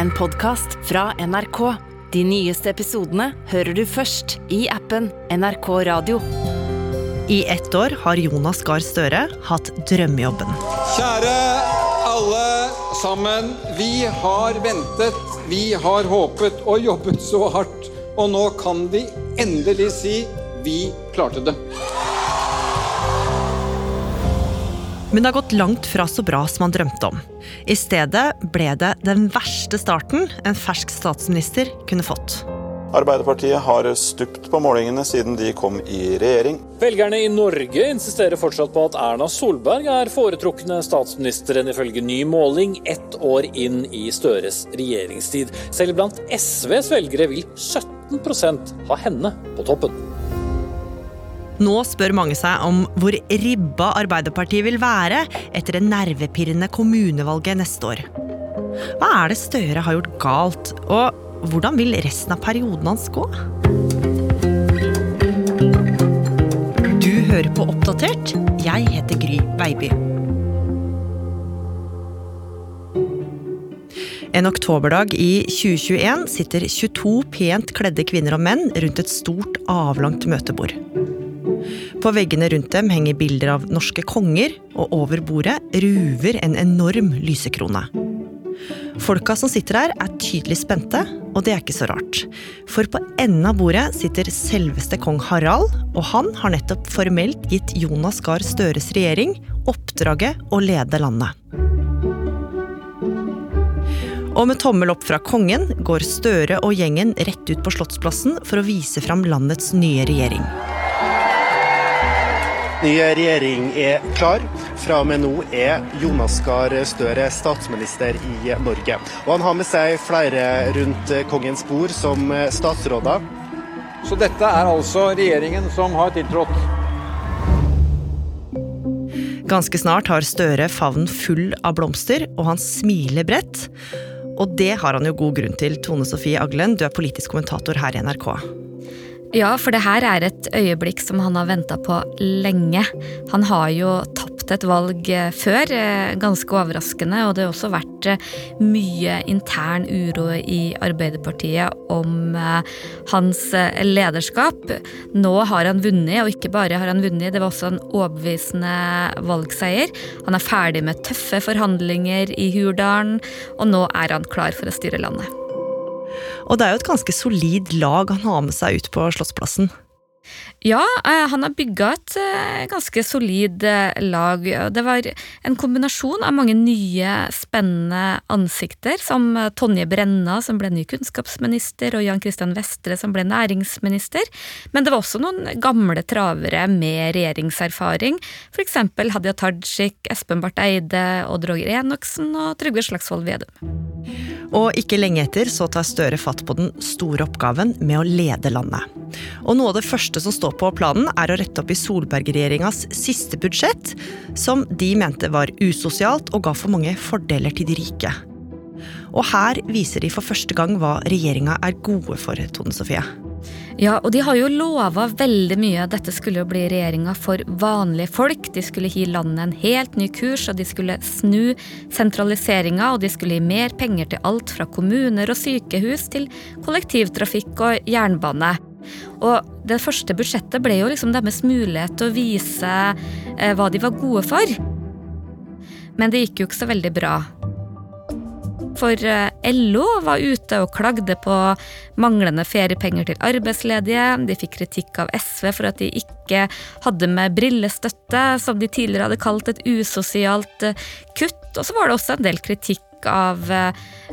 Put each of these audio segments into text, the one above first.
en podkast fra NRK. De nyeste episodene hører du først i appen NRK Radio. I ett år har Jonas Gahr Støre hatt drømmejobben. Kjære alle sammen. Vi har ventet, vi har håpet og jobbet så hardt. Og nå kan vi endelig si vi klarte det. Men det har gått langt fra så bra som han drømte om. I stedet ble det den verste starten en fersk statsminister kunne fått. Arbeiderpartiet har stupt på målingene siden de kom i regjering. Velgerne i Norge insisterer fortsatt på at Erna Solberg er foretrukne statsministeren ifølge ny måling ett år inn i Støres regjeringstid. Selv blant SVs velgere vil 17% ha henne på toppen. Nå spør mange seg om hvor ribba Arbeiderpartiet vil være etter det nervepirrende kommunevalget neste år. Hva er det Støre har gjort galt, og hvordan vil resten av perioden hans gå? Du hører på Oppdatert. Jeg heter Gry Baby. En oktoberdag i 2021 sitter 22 pent kledde kvinner og menn rundt et stort, avlangt møtebord. På veggene rundt dem henger bilder av norske konger, og over bordet ruver en enorm lysekrone. Folka som sitter her, er tydelig spente, og det er ikke så rart. For på enden av bordet sitter selveste kong Harald, og han har nettopp formelt gitt Jonas Gahr Støres regjering oppdraget å lede landet. Og med tommel opp fra kongen går Støre og gjengen rett ut på Slottsplassen for å vise fram landets nye regjering. Ny regjering er klar. Fra og med nå er Jonas Gahr Støre statsminister i Norge. Og han har med seg flere rundt kongens bord som statsråder. Så dette er altså regjeringen som har tiltrådt. Ganske snart har Støre favnen full av blomster, og han smiler bredt. Og det har han jo god grunn til. Tone Sofie Aglen, du er politisk kommentator her i NRK. Ja, for det her er et øyeblikk som han har venta på lenge. Han har jo tapt et valg før, ganske overraskende, og det har også vært mye intern uro i Arbeiderpartiet om hans lederskap. Nå har han vunnet, og ikke bare har han vunnet, det var også en overbevisende valgseier. Han er ferdig med tøffe forhandlinger i Hurdalen, og nå er han klar for å styre landet. Og det er jo et ganske solid lag han har med seg ut på Slottsplassen. Ja, han har bygga et ganske solid lag. Det var en kombinasjon av mange nye, spennende ansikter, som Tonje Brenna, som ble ny kunnskapsminister, og Jan Christian Vestre, som ble næringsminister. Men det var også noen gamle travere med regjeringserfaring, f.eks. Hadia Tajik, Espen Barth Eide, Odd Roger Enoksen og Trygve Slagsvold Vedum. Og ikke lenge etter så tar Støre fatt på den store oppgaven med å lede landet. Og noe av det første som står på planen, er å rette opp i Solberg-regjeringas siste budsjett, som de mente var usosialt og ga for mange fordeler til de rike. Og her viser de for første gang hva regjeringa er gode for, Tone Sofie. Ja, og de har jo lova veldig mye. Dette skulle jo bli regjeringa for vanlige folk. De skulle gi landet en helt ny kurs, og de skulle snu sentraliseringa, og de skulle gi mer penger til alt fra kommuner og sykehus til kollektivtrafikk og jernbane. Og det første budsjettet ble jo liksom deres mulighet til å vise eh, hva de var gode for. Men det gikk jo ikke så veldig bra. For LO var ute og klagde på manglende feriepenger til arbeidsledige. De fikk kritikk av SV for at de ikke hadde med brillestøtte, som de tidligere hadde kalt et usosialt kutt. Og så var det også en del kritikk av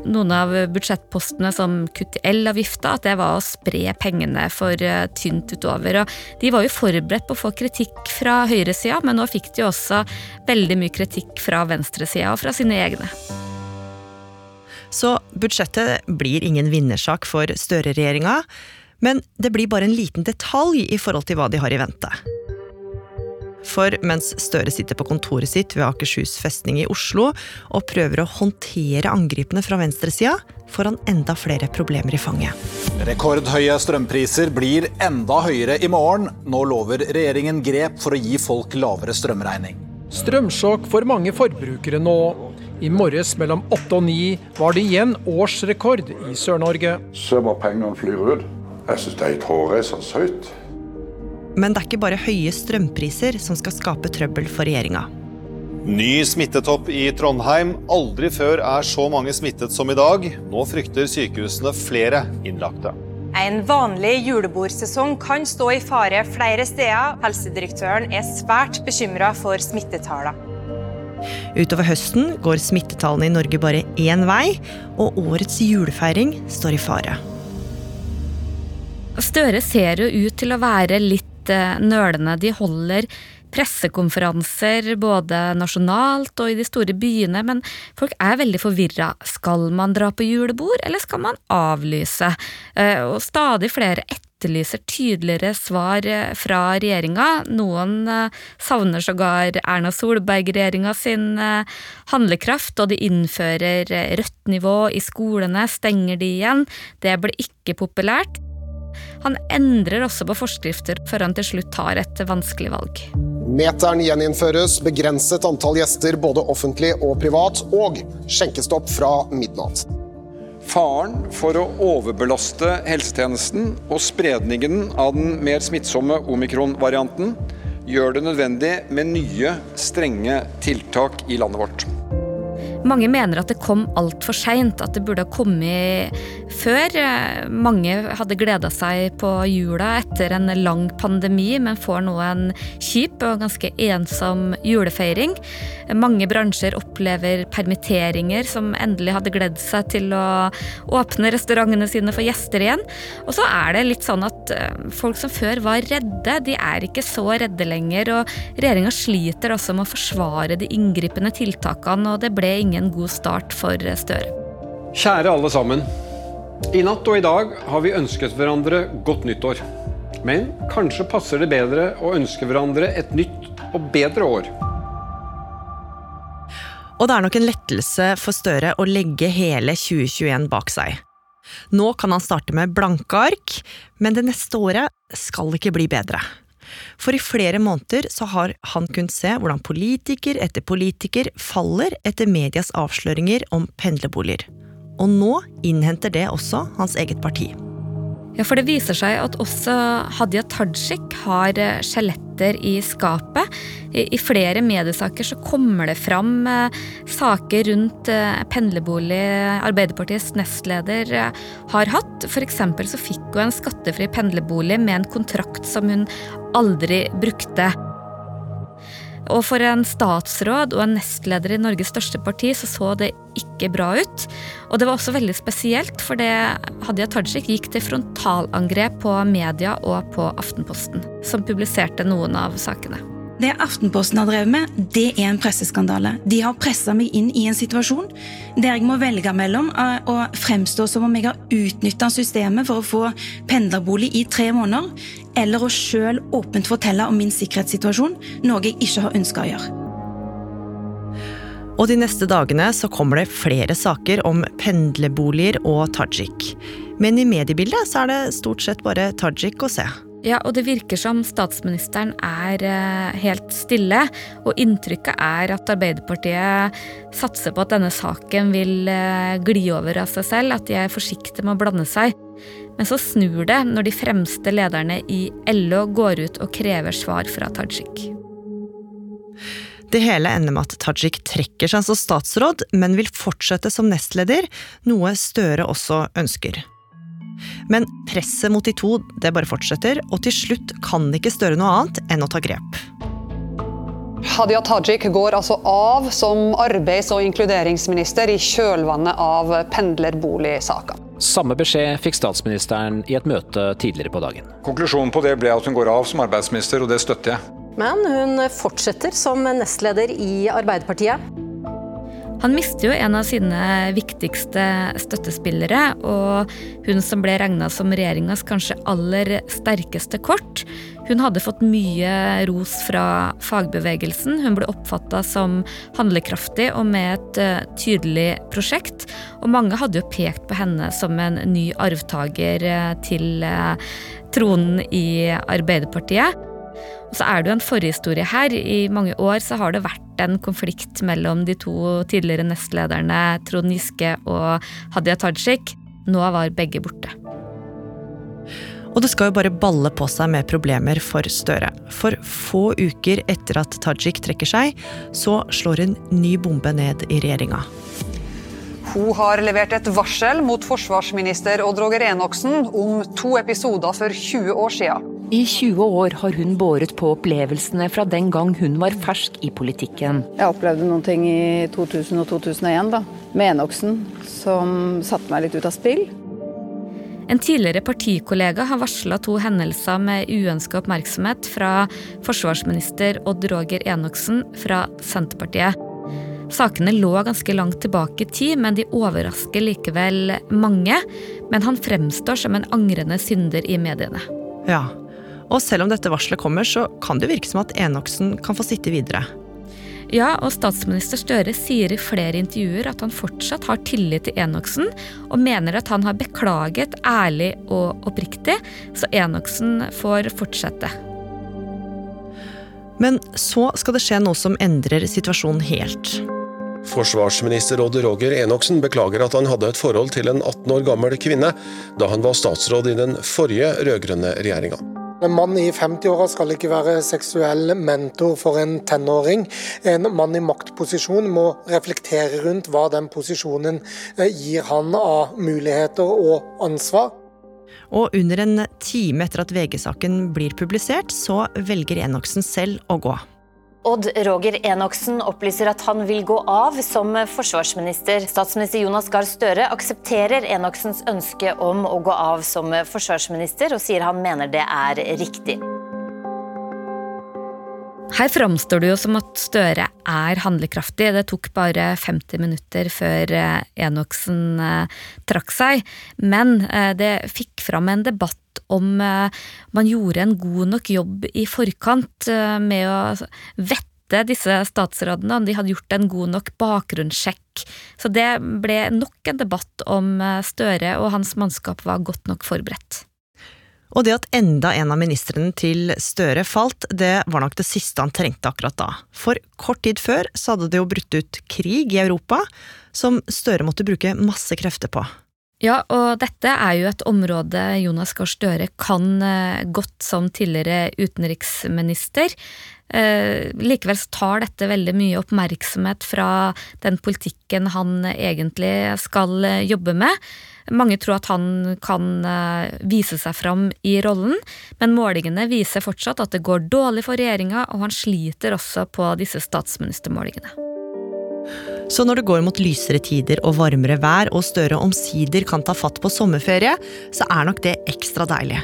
noen av budsjettpostene som kutt i elavgifta, at det var å spre pengene for tynt utover. Og de var jo forberedt på å få kritikk fra høyresida, men nå fikk de også veldig mye kritikk fra venstresida og fra sine egne. Så budsjettet blir ingen vinnersak for Støre-regjeringa, men det blir bare en liten detalj i forhold til hva de har i vente. For mens Støre sitter på kontoret sitt ved Akershus festning i Oslo og prøver å håndtere angripene fra venstresida, får han enda flere problemer i fanget. Rekordhøye strømpriser blir enda høyere i morgen. Nå lover regjeringen grep for å gi folk lavere strømregning. Strømsjokk for mange forbrukere nå. I morges mellom åtte og ni var det igjen årsrekord i Sør-Norge. Så hvor pengene flyr ut. Jeg syns det er et hårreisende høyt. Men det er ikke bare høye strømpriser som skal skape trøbbel for regjeringa. Ny smittetopp i Trondheim. Aldri før er så mange smittet som i dag. Nå frykter sykehusene flere innlagte. En vanlig julebordsesong kan stå i fare flere steder. Helsedirektøren er svært bekymra for smittetallene. Utover høsten går smittetallene i Norge bare én vei, og årets julefeiring står i fare. Støre ser jo ut til å være litt eh, nølende. De holder pressekonferanser både nasjonalt og i de store byene, men folk er veldig forvirra. Skal man dra på julebord, eller skal man avlyse? Eh, og stadig flere etterlyser tydeligere svar eh, fra regjeringa. Noen savner sågar Erna Solberg-regjeringa sin handlekraft, og de innfører rødt nivå i skolene, stenger de igjen. Det ble ikke populært. Han endrer også på forskrifter før han til slutt tar et vanskelig valg. Meteren gjeninnføres, begrenset antall gjester både offentlig og privat, og skjenkestopp fra midnatt. Faren for å overbelaste helsetjenesten og spredningen av den mer smittsomme omikron-varianten gjør det nødvendig med nye, strenge tiltak i landet vårt. Mange mener at det kom altfor seint, at det burde ha kommet før. Mange hadde gleda seg på jula etter en lang pandemi, men får nå en kjip og ganske ensom julefeiring. Mange bransjer opplever permitteringer som endelig hadde gledd seg til å åpne restaurantene sine for gjester igjen. Og så er det litt sånn at eh, folk som før var redde, de er ikke så redde lenger. Og regjeringa sliter også med å forsvare de inngripende tiltakene, og det ble ingen ingen god start for Støre. Kjære alle sammen. I natt og i dag har vi ønsket hverandre godt nyttår. Men kanskje passer det bedre å ønske hverandre et nytt og bedre år. Og det er nok en lettelse for Støre å legge hele 2021 bak seg. Nå kan han starte med blanke ark, men det neste året skal ikke bli bedre. For i flere måneder så har han kunnet se hvordan politiker etter politiker faller etter medias avsløringer om pendlerboliger. Og nå innhenter det også hans eget parti. Ja, for det viser seg at også Hadia Tajik har eh, skjeletter i skapet. I, flere mediesaker så kommer det fram eh, saker rundt eh, pendlerbolig Arbeiderpartiets nestleder har hatt. F.eks. så fikk hun en skattefri pendlerbolig med en kontrakt som hun aldri brukte. Og for en statsråd og en nestleder i Norges største parti så så det ikke bra ut. Og det var også veldig spesielt, for det Hadia Tajik gikk til frontalangrep på media og på Aftenposten, som publiserte noen av sakene. Det Aftenposten har drevet med, det er en presseskandale. De har pressa meg inn i en situasjon der jeg må velge mellom å fremstå som om jeg har utnytta systemet for å få pendlerbolig i tre måneder, eller å sjøl åpent fortelle om min sikkerhetssituasjon, noe jeg ikke har ønska å gjøre. Og de neste dagene så kommer det flere saker om pendlerboliger og Tajik. Men i mediebildet så er det stort sett bare Tajik å se. Ja, og det virker som statsministeren er eh, helt stille. Og inntrykket er at Arbeiderpartiet satser på at denne saken vil eh, gli over av seg selv, at de er forsiktige med å blande seg. Men så snur det når de fremste lederne i LO går ut og krever svar fra Tajik. Det hele ender med at Tajik trekker seg som statsråd, men vil fortsette som nestleder, noe Støre også ønsker. Men presset mot de to det bare fortsetter, og til slutt kan det ikke Støre noe annet enn å ta grep. Hadia Tajik går altså av som arbeids- og inkluderingsminister i kjølvannet av pendlerboligsaka. Samme beskjed fikk statsministeren i et møte tidligere på dagen. Konklusjonen på det ble at hun går av som arbeidsminister, og det støtter jeg. Men hun fortsetter som nestleder i Arbeiderpartiet. Han mister jo en av sine viktigste støttespillere, og hun som ble regna som regjeringas kanskje aller sterkeste kort. Hun hadde fått mye ros fra fagbevegelsen. Hun ble oppfatta som handlekraftig og med et eh, tydelig prosjekt. Og mange hadde jo pekt på henne som en ny arvtaker eh, til eh, tronen i Arbeiderpartiet. Og så er det jo en forhistorie her. I mange år så har det vært en konflikt mellom de to tidligere nestlederne Trond Giske og Hadia Tajik. Nå var begge borte. Og det skal jo bare balle på seg med problemer for Støre. For få uker etter at Tajik trekker seg, så slår en ny bombe ned i regjeringa. Hun har levert et varsel mot forsvarsminister Odd Roger Enoksen om to episoder for 20 år siden. I 20 år har hun båret på opplevelsene fra den gang hun var fersk i politikken. Jeg opplevde noen ting i 2000 og 2001 da, med Enoksen som satte meg litt ut av spill. En tidligere partikollega har varsla to hendelser med uønska oppmerksomhet fra forsvarsminister Odd Roger Enoksen fra Senterpartiet. Sakene lå ganske langt tilbake i tid, men de overrasker likevel mange. Men han fremstår som en angrende synder i mediene. Ja, og selv om dette varselet kommer, så kan det virke som at Enoksen kan få sitte videre. Ja, og statsminister Støre sier i flere intervjuer at han fortsatt har tillit til Enoksen, og mener at han har beklaget ærlig og oppriktig, så Enoksen får fortsette. Men så skal det skje noe som endrer situasjonen helt. Forsvarsminister Odd Roger Enoksen beklager at han hadde et forhold til en 18 år gammel kvinne da han var statsråd i den forrige rød-grønne regjeringa. En mann i 50-åra skal ikke være seksuell mentor for en tenåring. En mann i maktposisjon må reflektere rundt hva den posisjonen eh, gir han av muligheter og ansvar. Og under en time etter at VG-saken blir publisert, så velger Enoksen selv å gå. Odd Roger Enoksen opplyser at han vil gå av som forsvarsminister. Statsminister Jonas Gahr Støre aksepterer Enoksens ønske om å gå av som forsvarsminister, og sier han mener det er riktig. Her framstår det jo som at Støre er handlekraftig. Det tok bare 50 minutter før eh, Enoksen eh, trakk seg. Men eh, det fikk fram en debatt om man gjorde en god nok jobb i forkant med å vette disse statsrådene, om de hadde gjort en god nok bakgrunnssjekk. Så det ble nok en debatt om Støre og hans mannskap var godt nok forberedt. Og det at enda en av ministrene til Støre falt, det var nok det siste han trengte akkurat da. For kort tid før så hadde det jo brutt ut krig i Europa, som Støre måtte bruke masse krefter på. Ja, og dette er jo et område Jonas Gahr Støre kan eh, godt som tidligere utenriksminister. Eh, likevel tar dette veldig mye oppmerksomhet fra den politikken han egentlig skal eh, jobbe med. Mange tror at han kan vise seg fram i rollen, men målingene viser fortsatt at det går dårlig for regjeringa, og han sliter også på disse statsministermålingene. Så når det går mot lysere tider og varmere vær, og Støre omsider kan ta fatt på sommerferie, så er nok det ekstra deilig.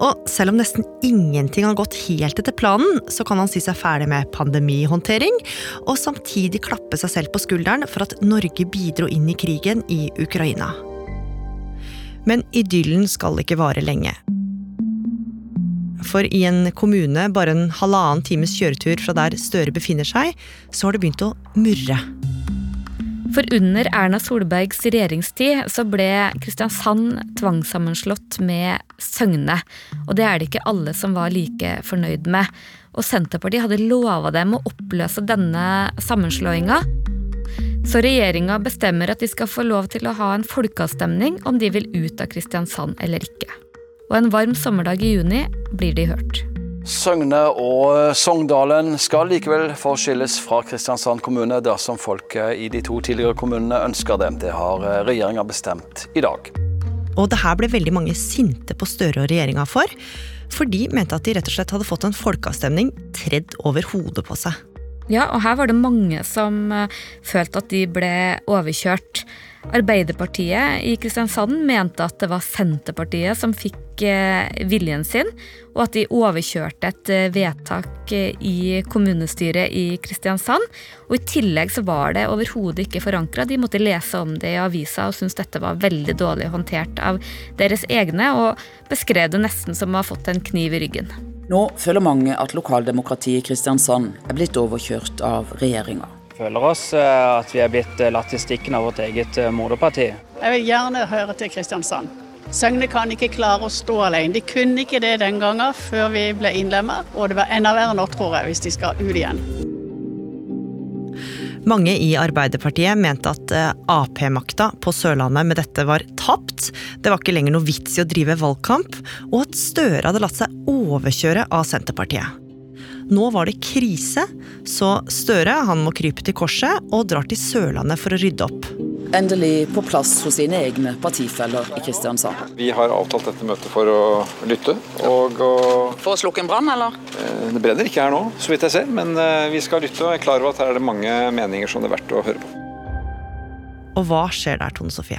Og selv om nesten ingenting har gått helt etter planen, så kan han si seg ferdig med pandemihåndtering, og samtidig klappe seg selv på skulderen for at Norge bidro inn i krigen i Ukraina. Men idyllen skal ikke vare lenge. For i en kommune bare en halvannen times kjøretur fra der Støre befinner seg, så har det begynt å murre. For under Erna Solbergs regjeringstid så ble Kristiansand tvangssammenslått med Søgne. Og det er det ikke alle som var like fornøyd med. Og Senterpartiet hadde lova dem å oppløse denne sammenslåinga. Så regjeringa bestemmer at de skal få lov til å ha en folkeavstemning om de vil ut av Kristiansand eller ikke. Og en varm sommerdag i juni blir de hørt. Søgne og Sogndalen skal likevel forskilles fra Kristiansand kommune dersom folket i de to tidligere kommunene ønsker det. Det har regjeringa bestemt i dag. Og det her ble veldig mange sinte på Støre og regjeringa for. For de mente at de rett og slett hadde fått en folkeavstemning tredd over hodet på seg. Ja, og her var det mange som følte at de ble overkjørt. Arbeiderpartiet i Kristiansand mente at det var Senterpartiet som fikk eh, viljen sin, og at de overkjørte et eh, vedtak eh, i kommunestyret i Kristiansand. Og i tillegg så var det overhodet ikke forankra. De måtte lese om det i avisa og syntes dette var veldig dårlig håndtert av deres egne, og beskrev det nesten som å ha fått en kniv i ryggen. Nå føler mange at lokaldemokratiet i Kristiansand er blitt overkjørt av regjeringa føler oss eh, at vi er blitt eh, latt i stikken av vårt eget eh, moderparti. Jeg vil gjerne høre til Kristiansand. Søgne kan ikke klare å stå alene. De kunne ikke det den gangen før vi ble innlemmet, og det var enda verre nå, tror jeg, hvis de skal ut igjen. Mange i Arbeiderpartiet mente at eh, Ap-makta på Sørlandet med dette var tapt. Det var ikke lenger noe vits i å drive valgkamp, og at Støre hadde latt seg overkjøre av Senterpartiet. Nå var det krise, så Støre han må krype til korset og drar til Sørlandet for å rydde opp. Endelig på plass hos sine egne partifeller i Kristiansand. Vi har avtalt dette møtet for å lytte og å For å slukke en brann, eller? Eh, Det brenner ikke her nå, så vidt jeg ser, men eh, vi skal lytte og er klar over at her er det mange meninger som det er verdt å høre på. Og hva skjer der, Tone Sofie?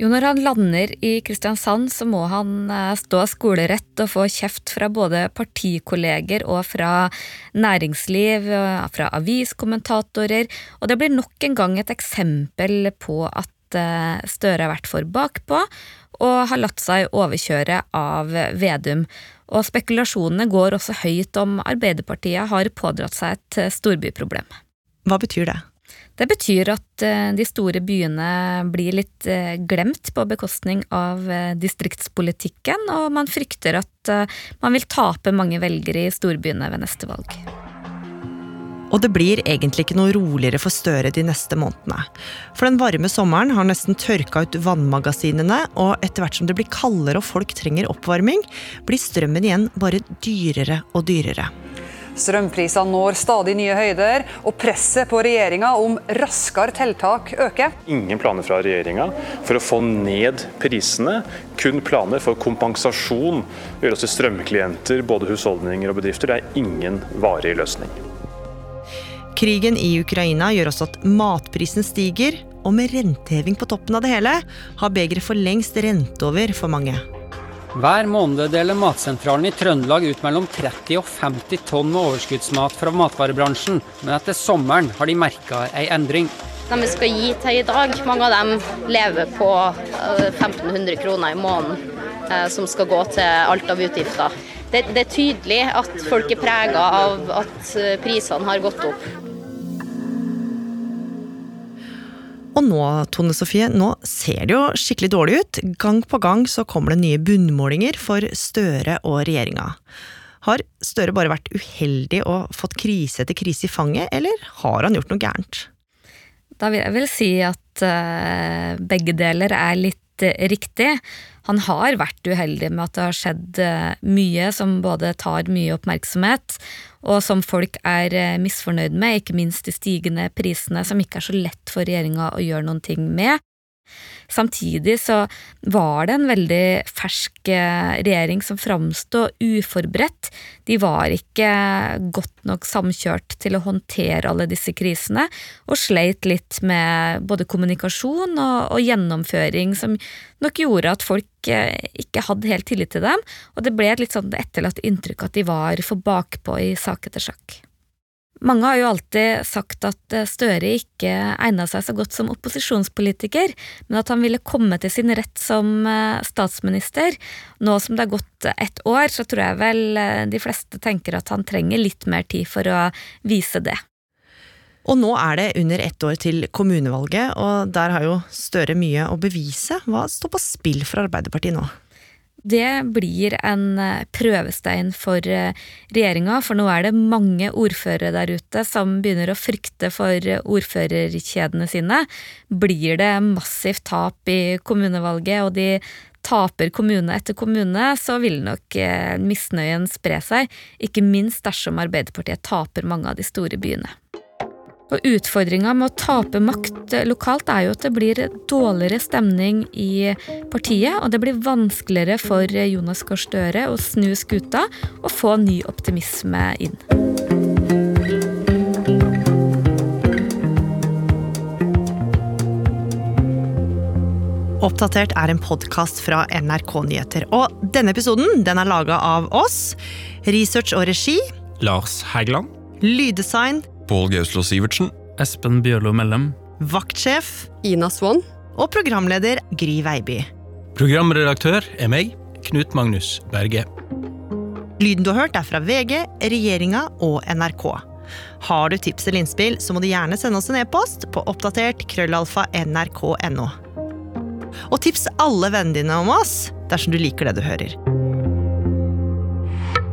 Jo, når han lander i Kristiansand, så må han eh, stå skolerett og få kjeft fra både partikolleger og fra næringsliv, eh, fra aviskommentatorer, og det blir nok en gang et eksempel på at eh, Støre har vært for bakpå og har latt seg overkjøre av Vedum. Og spekulasjonene går også høyt om Arbeiderpartiet har pådratt seg et storbyproblem. Hva betyr det? Det betyr at eh, de store byene blir litt eh, glemt på bekostning av eh, distriktspolitikken, og man frykter at man vil tape mange velgere i storbyene ved neste valg. Og det blir egentlig ikke noe roligere for Støre de neste månedene. For den varme sommeren har nesten tørka ut vannmagasinene, og etter hvert som det blir kaldere og folk trenger oppvarming, blir strømmen igjen bare dyrere og dyrere. Strømprisene når stadig nye høyder, og presset på regjeringa om raskere tiltak øker. Ingen planer fra regjeringa for å få ned prisene. Kun planer for kompensasjon. Gjøre oss til strømklienter, både husholdninger og bedrifter. Det er ingen varig løsning. Krigen i Ukraina gjør også at matprisen stiger, og med renteheving på toppen av det hele, har begeret for lengst rent over for mange. Hver måned deler Matsentralen i Trøndelag ut mellom 30 og 50 tonn med overskuddsmat fra matvarebransjen, men etter sommeren har de merka ei endring. De vi skal gi til i dag, mange av dem lever på eh, 1500 kroner i måneden eh, som skal gå til alt av utgifter. Det, det er tydelig at folk er prega av at eh, prisene har gått opp. Og nå, Tone Sofie, nå ser det jo skikkelig dårlig ut. Gang på gang så kommer det nye bunnmålinger for Støre og regjeringa. Har Støre bare vært uheldig og fått krise etter krise i fanget, eller har han gjort noe gærent? Da vil jeg vel si at eh, begge deler er litt eh, riktig. Han har vært uheldig med at det har skjedd eh, mye som både tar mye oppmerksomhet, og som folk er eh, misfornøyd med, ikke minst de stigende prisene, som ikke er så lett for regjeringa å gjøre noen ting med. Samtidig så var det en veldig fersk eh, regjering som framstod uforberedt. De var ikke godt nok samkjørt til å håndtere alle disse krisene, og sleit litt med både kommunikasjon og, og gjennomføring, som nok gjorde at folk eh, ikke hadde helt tillit til dem, og det ble et litt sånn etterlatt inntrykk at de var for bakpå i sak etter sak. Mange har jo alltid sagt at eh, Støre ikke egna seg så godt som opposisjonspolitiker, men at han ville komme til sin rett som eh, statsminister. Nå som det har gått ett år, så tror jeg vel eh, de fleste tenker at han trenger litt mer tid for å vise det. Og nå er det under ett år til kommunevalget, og der har jo Støre mye å bevise. Hva står på spill for Arbeiderpartiet nå? Det blir en eh, prøvestein for eh, regjeringa, for nå er det mange ordførere der ute som begynner å frykte for eh, ordførerkjedene sine. Blir det massivt tap i kommunevalget, og de taper kommune etter kommune, så vil nok misnøyen spre seg, ikke minst dersom Arbeiderpartiet taper mange av de store byene. Og Utfordringa med å tape makt lokalt er jo at det blir dårligere stemning i partiet, og det blir vanskeligere for Jonas Gahr Støre å snu skuta og få ny optimisme inn. Oppdatert er en podkast fra NRK Nyheter. Og denne episoden den er laga av oss. Research og regi Lars Hægeland. Lyddesign Pål Gauslo Sivertsen. Espen Bjørlo Mellem. Vaktsjef Ina Swann. Og programleder Gry Veiby. Programredaktør er meg, Knut Magnus Berge. Lyden du har hørt er fra VG, regjeringa og NRK. Har du tips eller innspill, så må du gjerne sende oss en e-post på oppdatert krøllalfa nrk.no. Og tips alle vennene dine om oss dersom du liker det du hører.